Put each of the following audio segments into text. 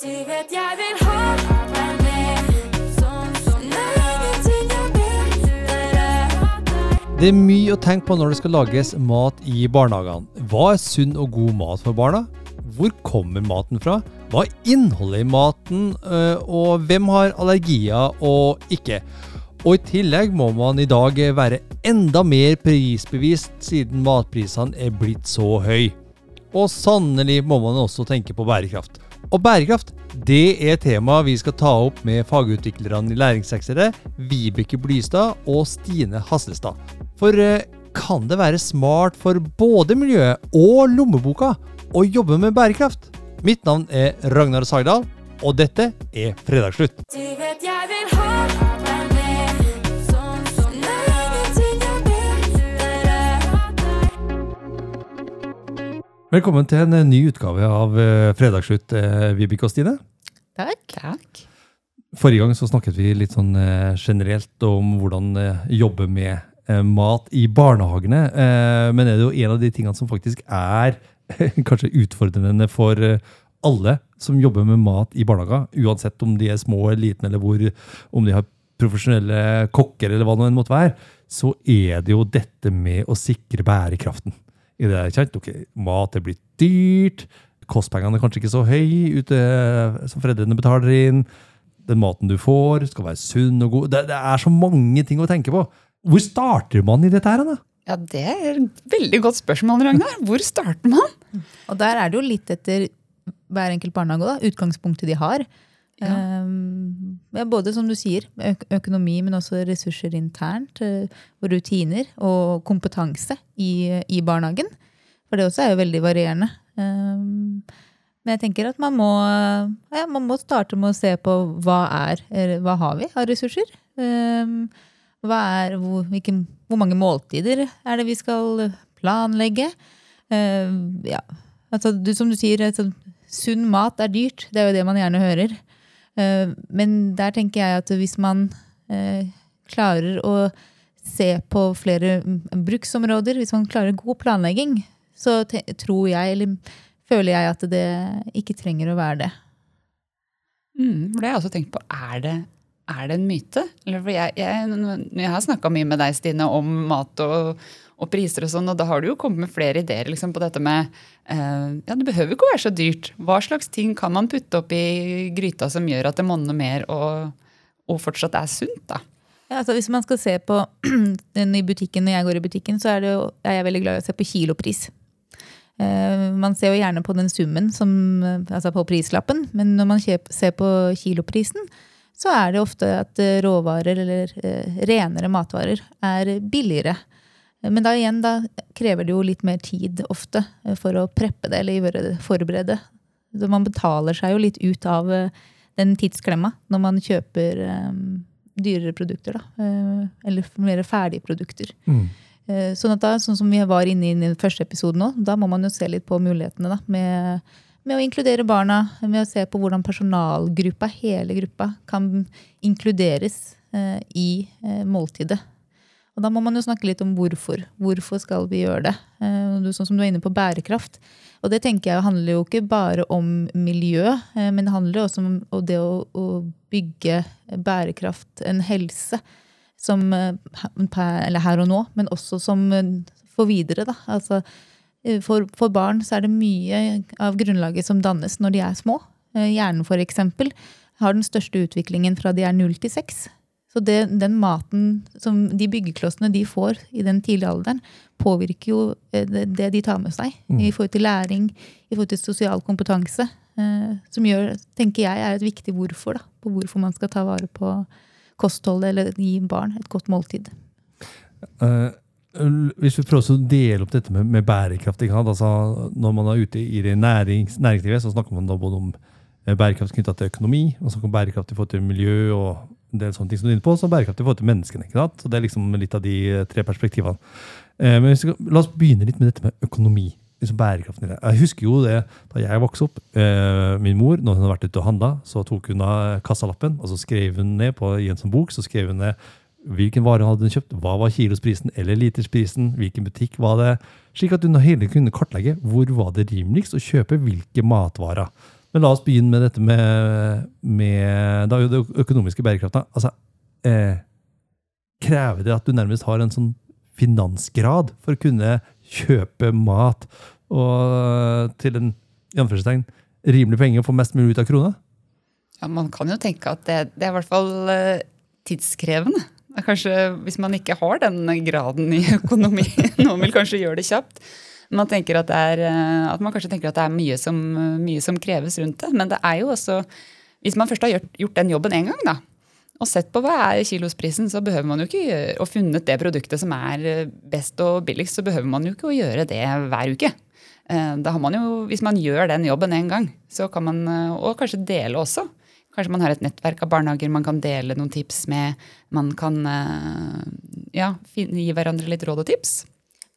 Du vet jeg vil ha. Det er mye å tenke på når det skal lages mat i barnehagene. Hva er sunn og god mat for barna? Hvor kommer maten fra? Hva er innholdet i maten? øh, Og hvem har allergier og ikke? Og i tillegg må man i dag være enda mer prisbevisst siden matprisene er blitt så høy. Og sannelig må man også tenke på bærekraft. Og bærekraft, det er temaet vi skal ta opp med fagutviklerne i Læringsseksere, Vibeke Blystad og Stine Haslestad. For eh, kan det være smart for både miljøet og lommeboka å jobbe med bærekraft? Mitt navn er Ragnar Sagdal, og dette er Fredagsslutt. Du vet jeg vil ha Velkommen til en eh, ny utgave av eh, Fredagsslutt, eh, Vibeke og Stine. Takk. Takk. Forrige gang så snakket vi litt sånn generelt om hvordan jobbe med mat i barnehagene. Eh, men er det jo en av de tingene som faktisk er kanskje utfordrende for alle som jobber med mat i barnehager, uansett om de er små eller liten, eller hvor, om de har profesjonelle kokker, eller hva det måtte være, så er det jo dette med å sikre bærekraften. I det, ikke sant? Ok, mat er blitt dyrt, kostpengene er kanskje ikke så høye ute, som foreldrene betaler inn, den maten du får skal være sunn og god. Det, det er så mange ting å tenke på. Hvor starter man i dette her, da? Ja, Det er et veldig godt spørsmål, Ragnar. Hvor starter man? Og der er det jo litt etter hver enkelt barnehage, da, utgangspunktet de har. Ja. Ja, både som du sier, øk økonomi, men også ressurser internt. eh, rutiner og kompetanse i, i barnehagen. For det også er jo veldig varierende. Um, men jeg tenker at man må, ja, man må starte med å se på hva er, hva har vi av ressurser. Um, hva er, hvor, hvilke, hvor mange måltider er det vi skal planlegge? Um, ja, altså, du, som du sier, altså, sunn mat er dyrt. Det er jo det man gjerne hører. Eh, men der tenker jeg at hvis man eh, klarer å se på flere mm, bruksområder, hvis man klarer god planlegging, så tror jeg, eller føler jeg at det ikke trenger å være det. Mm, det har jeg også tenkt på. Er det, er det en myte? Jeg, jeg, jeg har snakka mye med deg, Stine, om mat og, og priser og sånn, og da har du jo kommet med flere ideer liksom, på dette med eh, Ja, det behøver ikke å være så dyrt. Hva slags ting kan man putte opp i gryta som gjør at det monner mer og, og fortsatt er sunt, da? Ja, altså hvis man skal se på den i butikken, Når jeg går i butikken, så er, det er jeg veldig glad i å se på kilopris. Eh, man ser jo gjerne på den summen, som, eh, altså på prislappen, men når man kjøper, ser på kiloprisen, så er det ofte at eh, råvarer eller eh, renere matvarer er billigere. Men da igjen, da krever det jo litt mer tid ofte eh, for å preppe det eller gjøre forberede. Så man betaler seg jo litt ut av eh, den tidsklemma når man kjøper eh, dyrere produkter, da. Eh, eller mer ferdige produkter. Eh, Sånn da, sånn som vi var inne i den første episoden nå, da må man jo se litt på mulighetene da, med, med å inkludere barna, med å se på hvordan personalgruppa, hele gruppa, kan inkluderes eh, i eh, måltidet. Og da må man jo snakke litt om hvorfor. Hvorfor skal vi gjøre det? Eh, sånn som du er inne på bærekraft. Og det tenker jeg handler jo ikke bare om miljø, eh, men det handler også om om det å, å bygge bærekraft, en helse, som eh, her og nå, men også som eh, for videre. Da. Altså, for, for barn så er det mye av grunnlaget som dannes når de er små. Eh, Hjernen for eksempel har den største utviklingen fra de er 0 til 6. Så det, den maten som de byggeklossene de får i den tidlige alderen, påvirker jo eh, det, de tar med seg. I forhold til læring, i forhold til sosial kompetanse. Eh, som gjør, tenker jeg, er et viktig hvorfor. da, På hvorfor man skal ta vare på kostholdet eller gi barn et godt måltid. Eh, hvis vi prøver å dele opp dette med, med bærekraft? Altså, Når man er ute i det nærings, næringslivet, så snakker man da både om eh, bærekraft knytta til økonomi, og så om bærekraft i forhold til miljø og en del sånne ting som du er inne på, så bærekraft i forhold til menneskene. ikke sant? Så Det er liksom litt av de eh, tre perspektivene. Eh, Men vi, la oss begynne litt med dette med økonomi. liksom bærekraften i det. Jeg husker jo det da jeg vokste opp. Eh, min mor, når hun hadde vært ute og handla, så tok hun av kassalappen, og så skrev hun ned på, i en sånn bok så skrev hun ned hvilken vare hadde hun kjøpt, hva var kilosprisen eller litersprisen, hvilken butikk var det, slik at hun hele kunne kartlegge hvor var det rimeligst å kjøpe hvilke matvarer. Men la oss begynne med dette med, med da det økonomiske bærekraften. Altså, eh, krever det at du nærmest har en sånn finansgrad for å kunne kjøpe mat og til en anførselstegn, rimelig penge og få mest mulig ut av krona? Ja, Man kan jo tenke at det, det er i hvert fall eh, tidskrevende. Kanskje Hvis man ikke har den graden i økonomi. Noen vil kanskje gjøre det kjapt. Man tenker at, er, eh, at man kanskje tenker at det er mye som, mye som kreves rundt det. Men det er jo også Hvis man først har gjort, gjort den jobben én gang, da, og sett på hva er kilosprisen, så behøver man jo ikke gjøre, og funnet det produktet som er eh, best og billigst, så behøver man jo ikke å gjøre det hver uke. Eh, Da har man jo, Hvis man gjør den jobben én gang, så kan man, og kanskje dele også. Kanskje man har et nettverk av barnehager man kan dele noen tips med. Man kan eh, ja, gi hverandre litt råd og tips.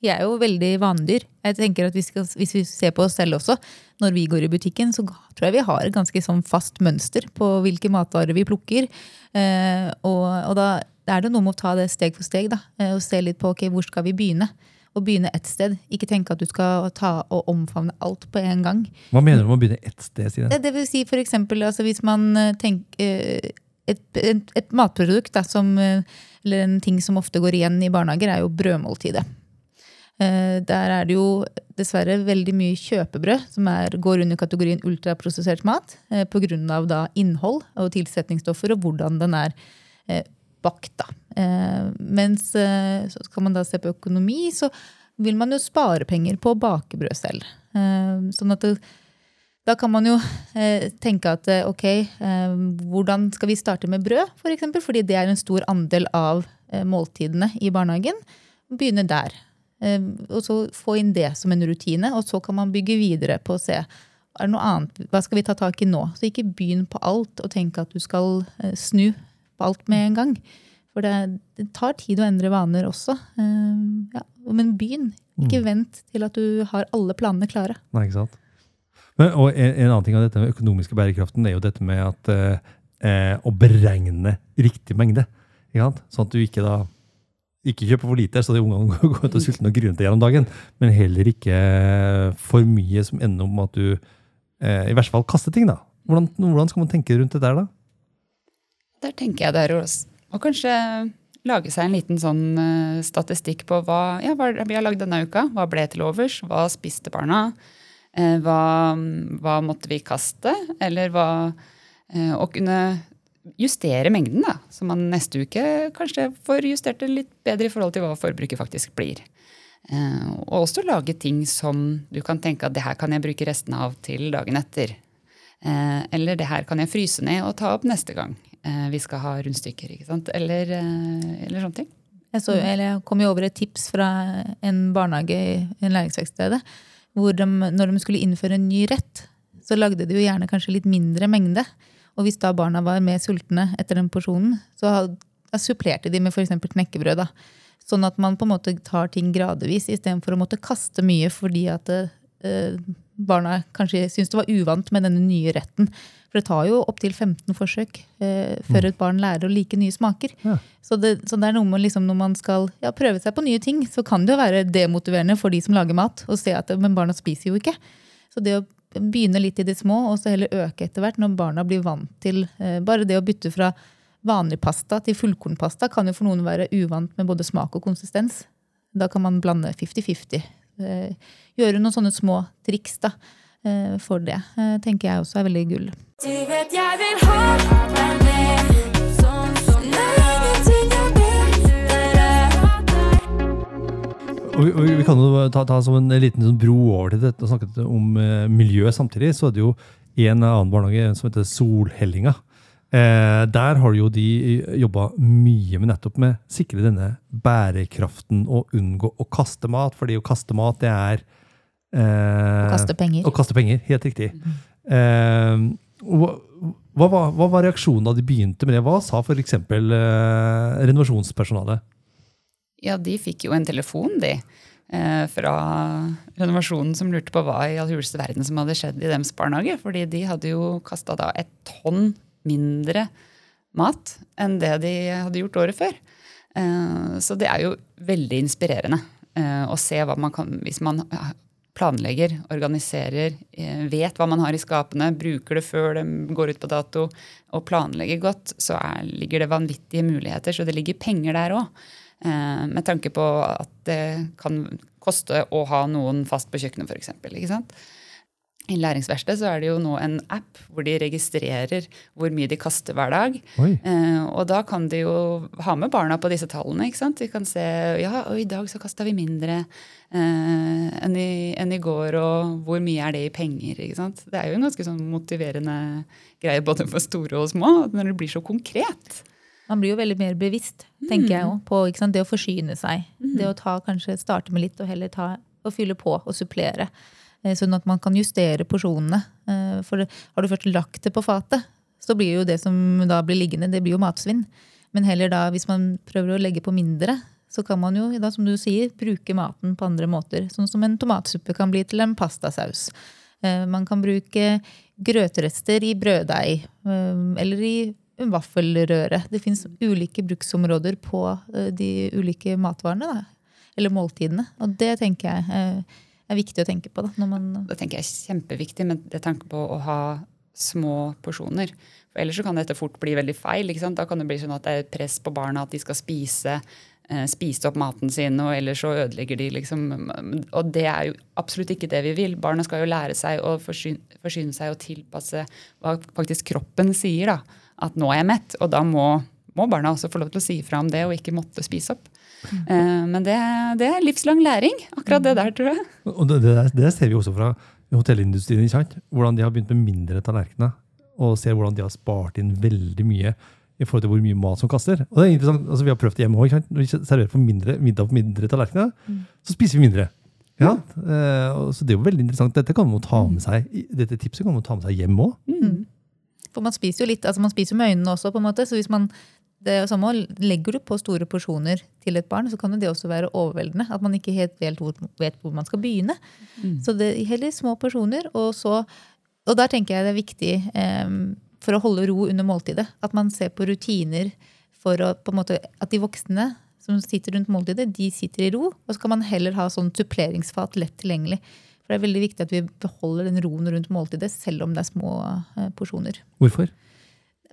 Vi er jo veldig vanedyr. Jeg tenker at vi skal, Hvis vi ser på oss selv også, når vi går i butikken, så tror jeg vi har et ganske sånn fast mønster på hvilke matvarer vi plukker. Eh, og, og da er det noe med å ta det steg for steg da, eh, og se litt på ok, hvor skal vi begynne. Og begynne ett sted. Ikke tenke at du skal ta og omfavne alt på en gang. Hva mener du med å begynne ett sted? Siden? Det, det vil si for eksempel, altså hvis man eh, tenker et, et, et matprodukt da, som, eh, eller en ting som ofte går igjen i barnehager, er jo brødmåltidet. Eh, Der er det jo dessverre veldig mye kjøpebrød som er, går under kategorien ultraprosessert mat eh, pga. innhold og tilsetningsstoffer og hvordan den er bakt. Da. Eh, Mens eh, så skal man da se på økonomi, så vil man jo spare penger på å bake brød selv. Eh, Sånn at det, da kan man jo eh, tenke at ok, eh, hvordan skal vi starte med brød, for eksempel, fordi det er en stor andel av eh, måltidene i barnehagen. Begynne der. Og så få inn det som en rutine, og så kan man bygge videre på å se er det noe annet, hva skal vi ta tak i nå. Så ikke begynn på alt og tenk at du skal snu på alt med en gang. For det, det tar tid å endre vaner også. Uh, ja. Men begynn. Ikke vent til at du har alle planene klare. Nei, ikke sant? Men, og en, en annen ting av dette med økonomiske bærekraften er jo dette med at eh, eh, å beregne riktig mengde. Ikke sant? Sånn at du ikke da ikke kjøper for lite, så de ungene går ut og sultne og grunner gjennom dagen. Men heller ikke for mye som ender om at du eh, i verste fall kaster ting. da. Hvordan, hvordan skal man tenke rundt det der, da? Der tenker jeg det er å kanskje lage seg en liten sånn eh, statistikk på hva, ja, hva vi har lagd denne uka. Hva ble til overs? Hva spiste barna? Eh, hva, hva måtte vi kaste? Eller hva eh, Å kunne justere mengden, da. Så man neste uke kanskje får justert det litt bedre i forhold til hva forbruket faktisk blir. Og også lage ting som du kan tenke at det her kan jeg bruke resten av til dagen etter. Eller det her kan jeg fryse ned og ta opp neste gang vi skal ha rundstykker. ikke sant? Eller, eh, eller sånne ting. Jeg, så, jeg kom jo over et tips fra en barnehage i en læringsverksted. Hvor de, når de skulle innføre en ny rett, så lagde de jo gjerne kanskje litt mindre mengde. Og hvis da barna var mer sultne etter den porsjonen, så supplerte de med f.eks. knekkebrød. da. Sånn at man på en måte tar ting gradvis, istedenfor å måtte kaste mye fordi at eh, barna kanskje syntes det var uvant med denne nye retten. For det tar jo opptil 15 forsøk eh, før et barn lærer å like nye smaker. Ja. Så det, så det er noe med liksom når man skal ja, prøve seg på nye ting, så kan det jo være demotiverende for de som lager mat, å se at men barna spiser jo ikke. Så det å begynne litt i det små, og så heller øke etter hvert når barna blir vant til eh, Bare det å bytte fra vanlig pasta til fullkornpasta kan jo for noen være uvant med både smak og konsistens. Da kan man blande 50-50. Eh, gjøre noen sånne små triks da, eh, for det. Eh, tenker jeg også er veldig gull. Du vet jeg vil ha deg med Og vi, og vi kan jo ta, ta som en liten sånn bro over til dette og snakke om eh, miljø samtidig. Så er det jo en annen barnehage som heter Solhellinga. Eh, der har jo de jobba mye med nettopp med sikre denne bærekraften og unngå å kaste mat. Fordi å kaste mat, det er eh, Å kaste penger. Å kaste penger, helt riktig. Eh, hva, hva, var, hva var reaksjonen da de begynte med det? Hva sa f.eks. Eh, renovasjonspersonalet? Ja, de fikk jo en telefon, de. eh, Fra renovasjonen som lurte på hva i all huleste verden som hadde skjedd i deres barnehage. Fordi de hadde jo kasta da et tonn mindre mat enn det de hadde gjort året før. Eh, Så det er jo veldig inspirerende eh, å se hva man kan Hvis man planlegger, organiserer, eh, vet hva man har i skapene, bruker det før det går ut på dato, og planlegger godt, så er, ligger det vanvittige muligheter. Så det ligger penger der òg. Eh, med tanke på at det kan koste å ha noen fast på kjøkkenet, f.eks. I læringsverkstedet så er det jo nå en app hvor de registrerer hvor mye de kaster hver dag. Eh, og da kan de jo ha med barna på disse tallene. ikke sant? De kan se ja, og i dag så kasta vi mindre eh, enn, i, enn i går, og hvor mye er det i penger? ikke sant? Det er jo en ganske sånn motiverende greie både for store og små, når det blir så konkret. Man blir jo veldig mer bevisst, tenker jeg òg, på ikke sant, det å forsyne seg. Det å ta, kanskje starte med litt, og heller ta og fylle på og supplere. Eh, Sånn at man kan justere porsjonene. Eh, For har du først lagt det på fatet, så blir jo det som da blir liggende, det blir jo matsvinn. Men heller da, hvis man prøver å legge på mindre, så kan man jo, da, som du sier, bruke maten på andre måter. Sånn som en tomatsuppe kan bli til en pastasaus. Eh, Man kan bruke grøtrester i brøddeig, eller i vaffelrøre. Det fins ulike bruksområder på de ulike matvarene, da. Eller måltidene. Og det tenker jeg er viktig å tenke på. da. Det tenker jeg er kjempeviktig med det tanke på å ha små porsjoner. For Ellers kan dette fort bli veldig feil. ikke sant? Da kan det bli sånn at det er press på barna at de skal spise eh, opp maten sin, og ellers så ødelegger de liksom Og det er jo absolutt ikke det vi vil. Barna skal jo lære seg å forsyne, forsyne seg og tilpasse hva faktisk kroppen sier. da, At nå er jeg mett. Og da må, må barna også få lov til å si fra om det, og ikke måtte spise opp. Eh, men det, det er livslang læring, akkurat det der, tror jeg. Og det, det, det ser vi også fra hotellindustrien. ikke sant? Hvordan de har begynt med mindre tallerkener. Og ser hvordan de har spart inn veldig mye i forhold til hvor mye mat som kaster. Og det er interessant, altså Vi har prøvd det hjemme òg. Når vi serverer på mindre, middag på mindre tallerkener, så spiser vi mindre. Ja, eh, så det er jo veldig interessant. Dette kan man ta med seg, dette tipset kan man ta med seg hjem òg. For man spiser jo litt, altså man spiser med øynene også, på en måte. Så hvis man det samme, legger du på store porsjoner til et barn, så kan det også være overveldende. At man ikke helt vet hvor, vet hvor man skal begynne. Så det heller små porsjoner. Og, så, og der tenker jeg det er viktig eh, for å holde ro under måltidet. At man ser på rutiner for å, på en måte, at de voksne som sitter rundt måltidet, de sitter i ro. Og så kan man heller ha sånn suppleringsfat lett tilgjengelig. For det er veldig viktig at vi beholder den roen rundt måltidet, selv om det er små eh, porsjoner. Hvorfor?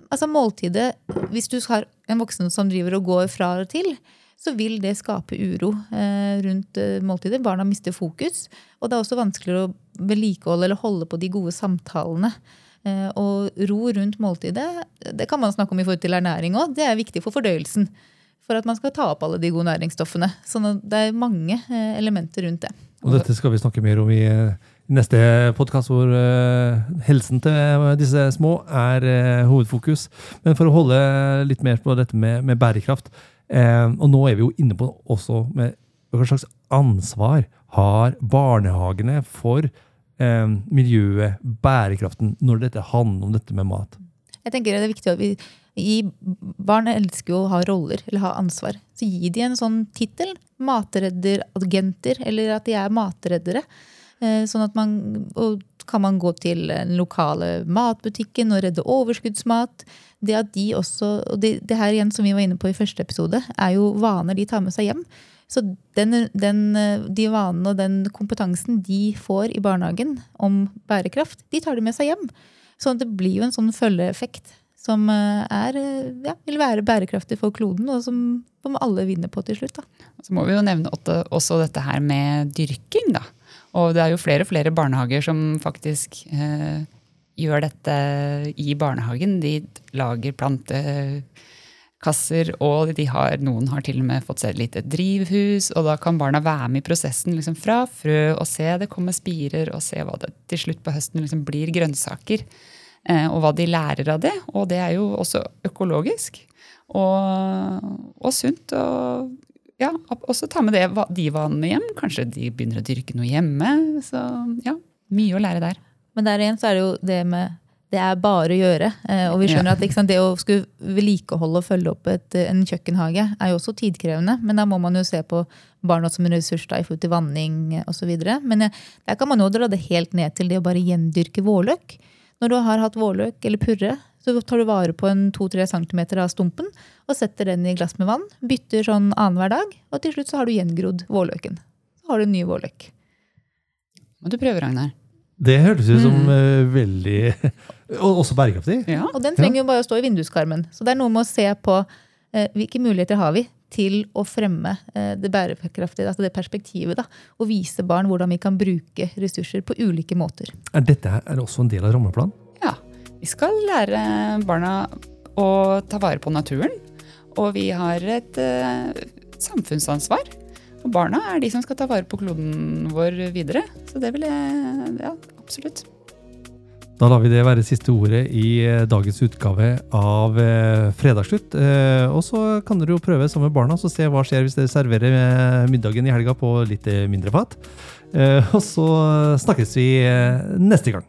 Altså måltidet, Hvis du har en voksen som driver og går fra og til, så vil det skape uro eh, rundt eh, måltidet. Barna mister fokus. Og det er også vanskeligere å vedlikeholde eller holde på de gode samtalene. Eh, og ro rundt måltidet, det kan man snakke om i forhold til ernæring òg. Det er viktig for fordøyelsen. For at man skal ta opp alle de gode næringsstoffene. Så det er mange elementer rundt det. Og dette skal vi snakke mer om i neste podkast, hvor uh, helsen til disse små er uh, hovedfokus. Men for å holde litt mer på dette med, med bærekraft, uh, og nå er vi jo inne på også med hva slags ansvar har barnehagene for eh, miljøet, bærekraften, når dette handler om dette med mat? Jeg tenker det er viktig at vi gi, Barn elsker jo å ha roller eller ha ansvar. Så gi de en sånn tittel. Matredderagenter, eller at de er matreddere. Eh, Sånn at man og kan man gå til den lokale matbutikken og redde overskuddsmat. Det at de også, og det, det her igjen som vi var inne på i første episode, er jo vaner de tar med seg hjem. Så den, den, de vanene og den kompetansen de får i barnehagen om bærekraft, de tar de med seg hjem. Så det blir jo en sånn følgeeffekt som eh, er, eh, ja, vil være bærekraftig for kloden, og som, som alle vinner på til slutt. Da. Så må vi jo nevne også dette her med dyrking, da. Og det er jo flere og flere barnehager som faktisk eh, gjør dette i barnehagen. De lager plantekasser, og har, noen har til og med fått seg et lite drivhus. Og da kan barna være med i prosessen liksom fra frø og se det kommer spirer, og se hva det til slutt på høsten liksom blir grønnsaker. Eh, og hva de lærer av det. Og det er jo også økologisk. Og, og sunt. Og ja, også ta med det, de vanene hjem. Kanskje de begynner å dyrke noe hjemme. Så ja, mye å lære der. Men der igjen så er det jo det med det er bare å gjøre. Eh, Og vi skjønner at sant, det å skulle vedlikeholde og følge opp et, en kjøkkenhage er jo også tidkrevende. Men da må man jo se på barna som en ressurs da, i forhold til vanning osv. Men eh, der kan man jo dra det helt ned til det å bare gjendyrke vårløk. Når du har hatt vårløk eller purre, så tar du vare på en 2-3 cm av stumpen og setter den i glass med vann. Bytter sånn annenhver dag, og til slutt så har du gjengrodd vårløken. Så har du en ny vårløk. Må du prøve, Ragnar. Det hørtes ut som eh, veldig Og også bærekraftig. Ja. Og den trenger jo bare å stå i vinduskarmen. Så det er noe med å se på eh, hvilke muligheter har vi til å fremme eh, det bærekraftige, altså det perspektivet. da, Og vise barn hvordan vi kan bruke ressurser på ulike måter. Er dette er også en del av rammeplanen? ja. Vi skal lære barna å ta vare på naturen. Og vi har et uh, samfunnsansvar. Og barna er de som skal ta vare på kloden vår videre. Så det vil jeg Ja, absolutt. Da lar vi det være siste ordet i eh, dagens utgave av eh, Fredagsslutt. Eh, og så kan dere jo prøve sammen med barna så se hva skjer hvis dere serverer middagen i helga på litt mindre fat. Og så snakkes vi neste gang.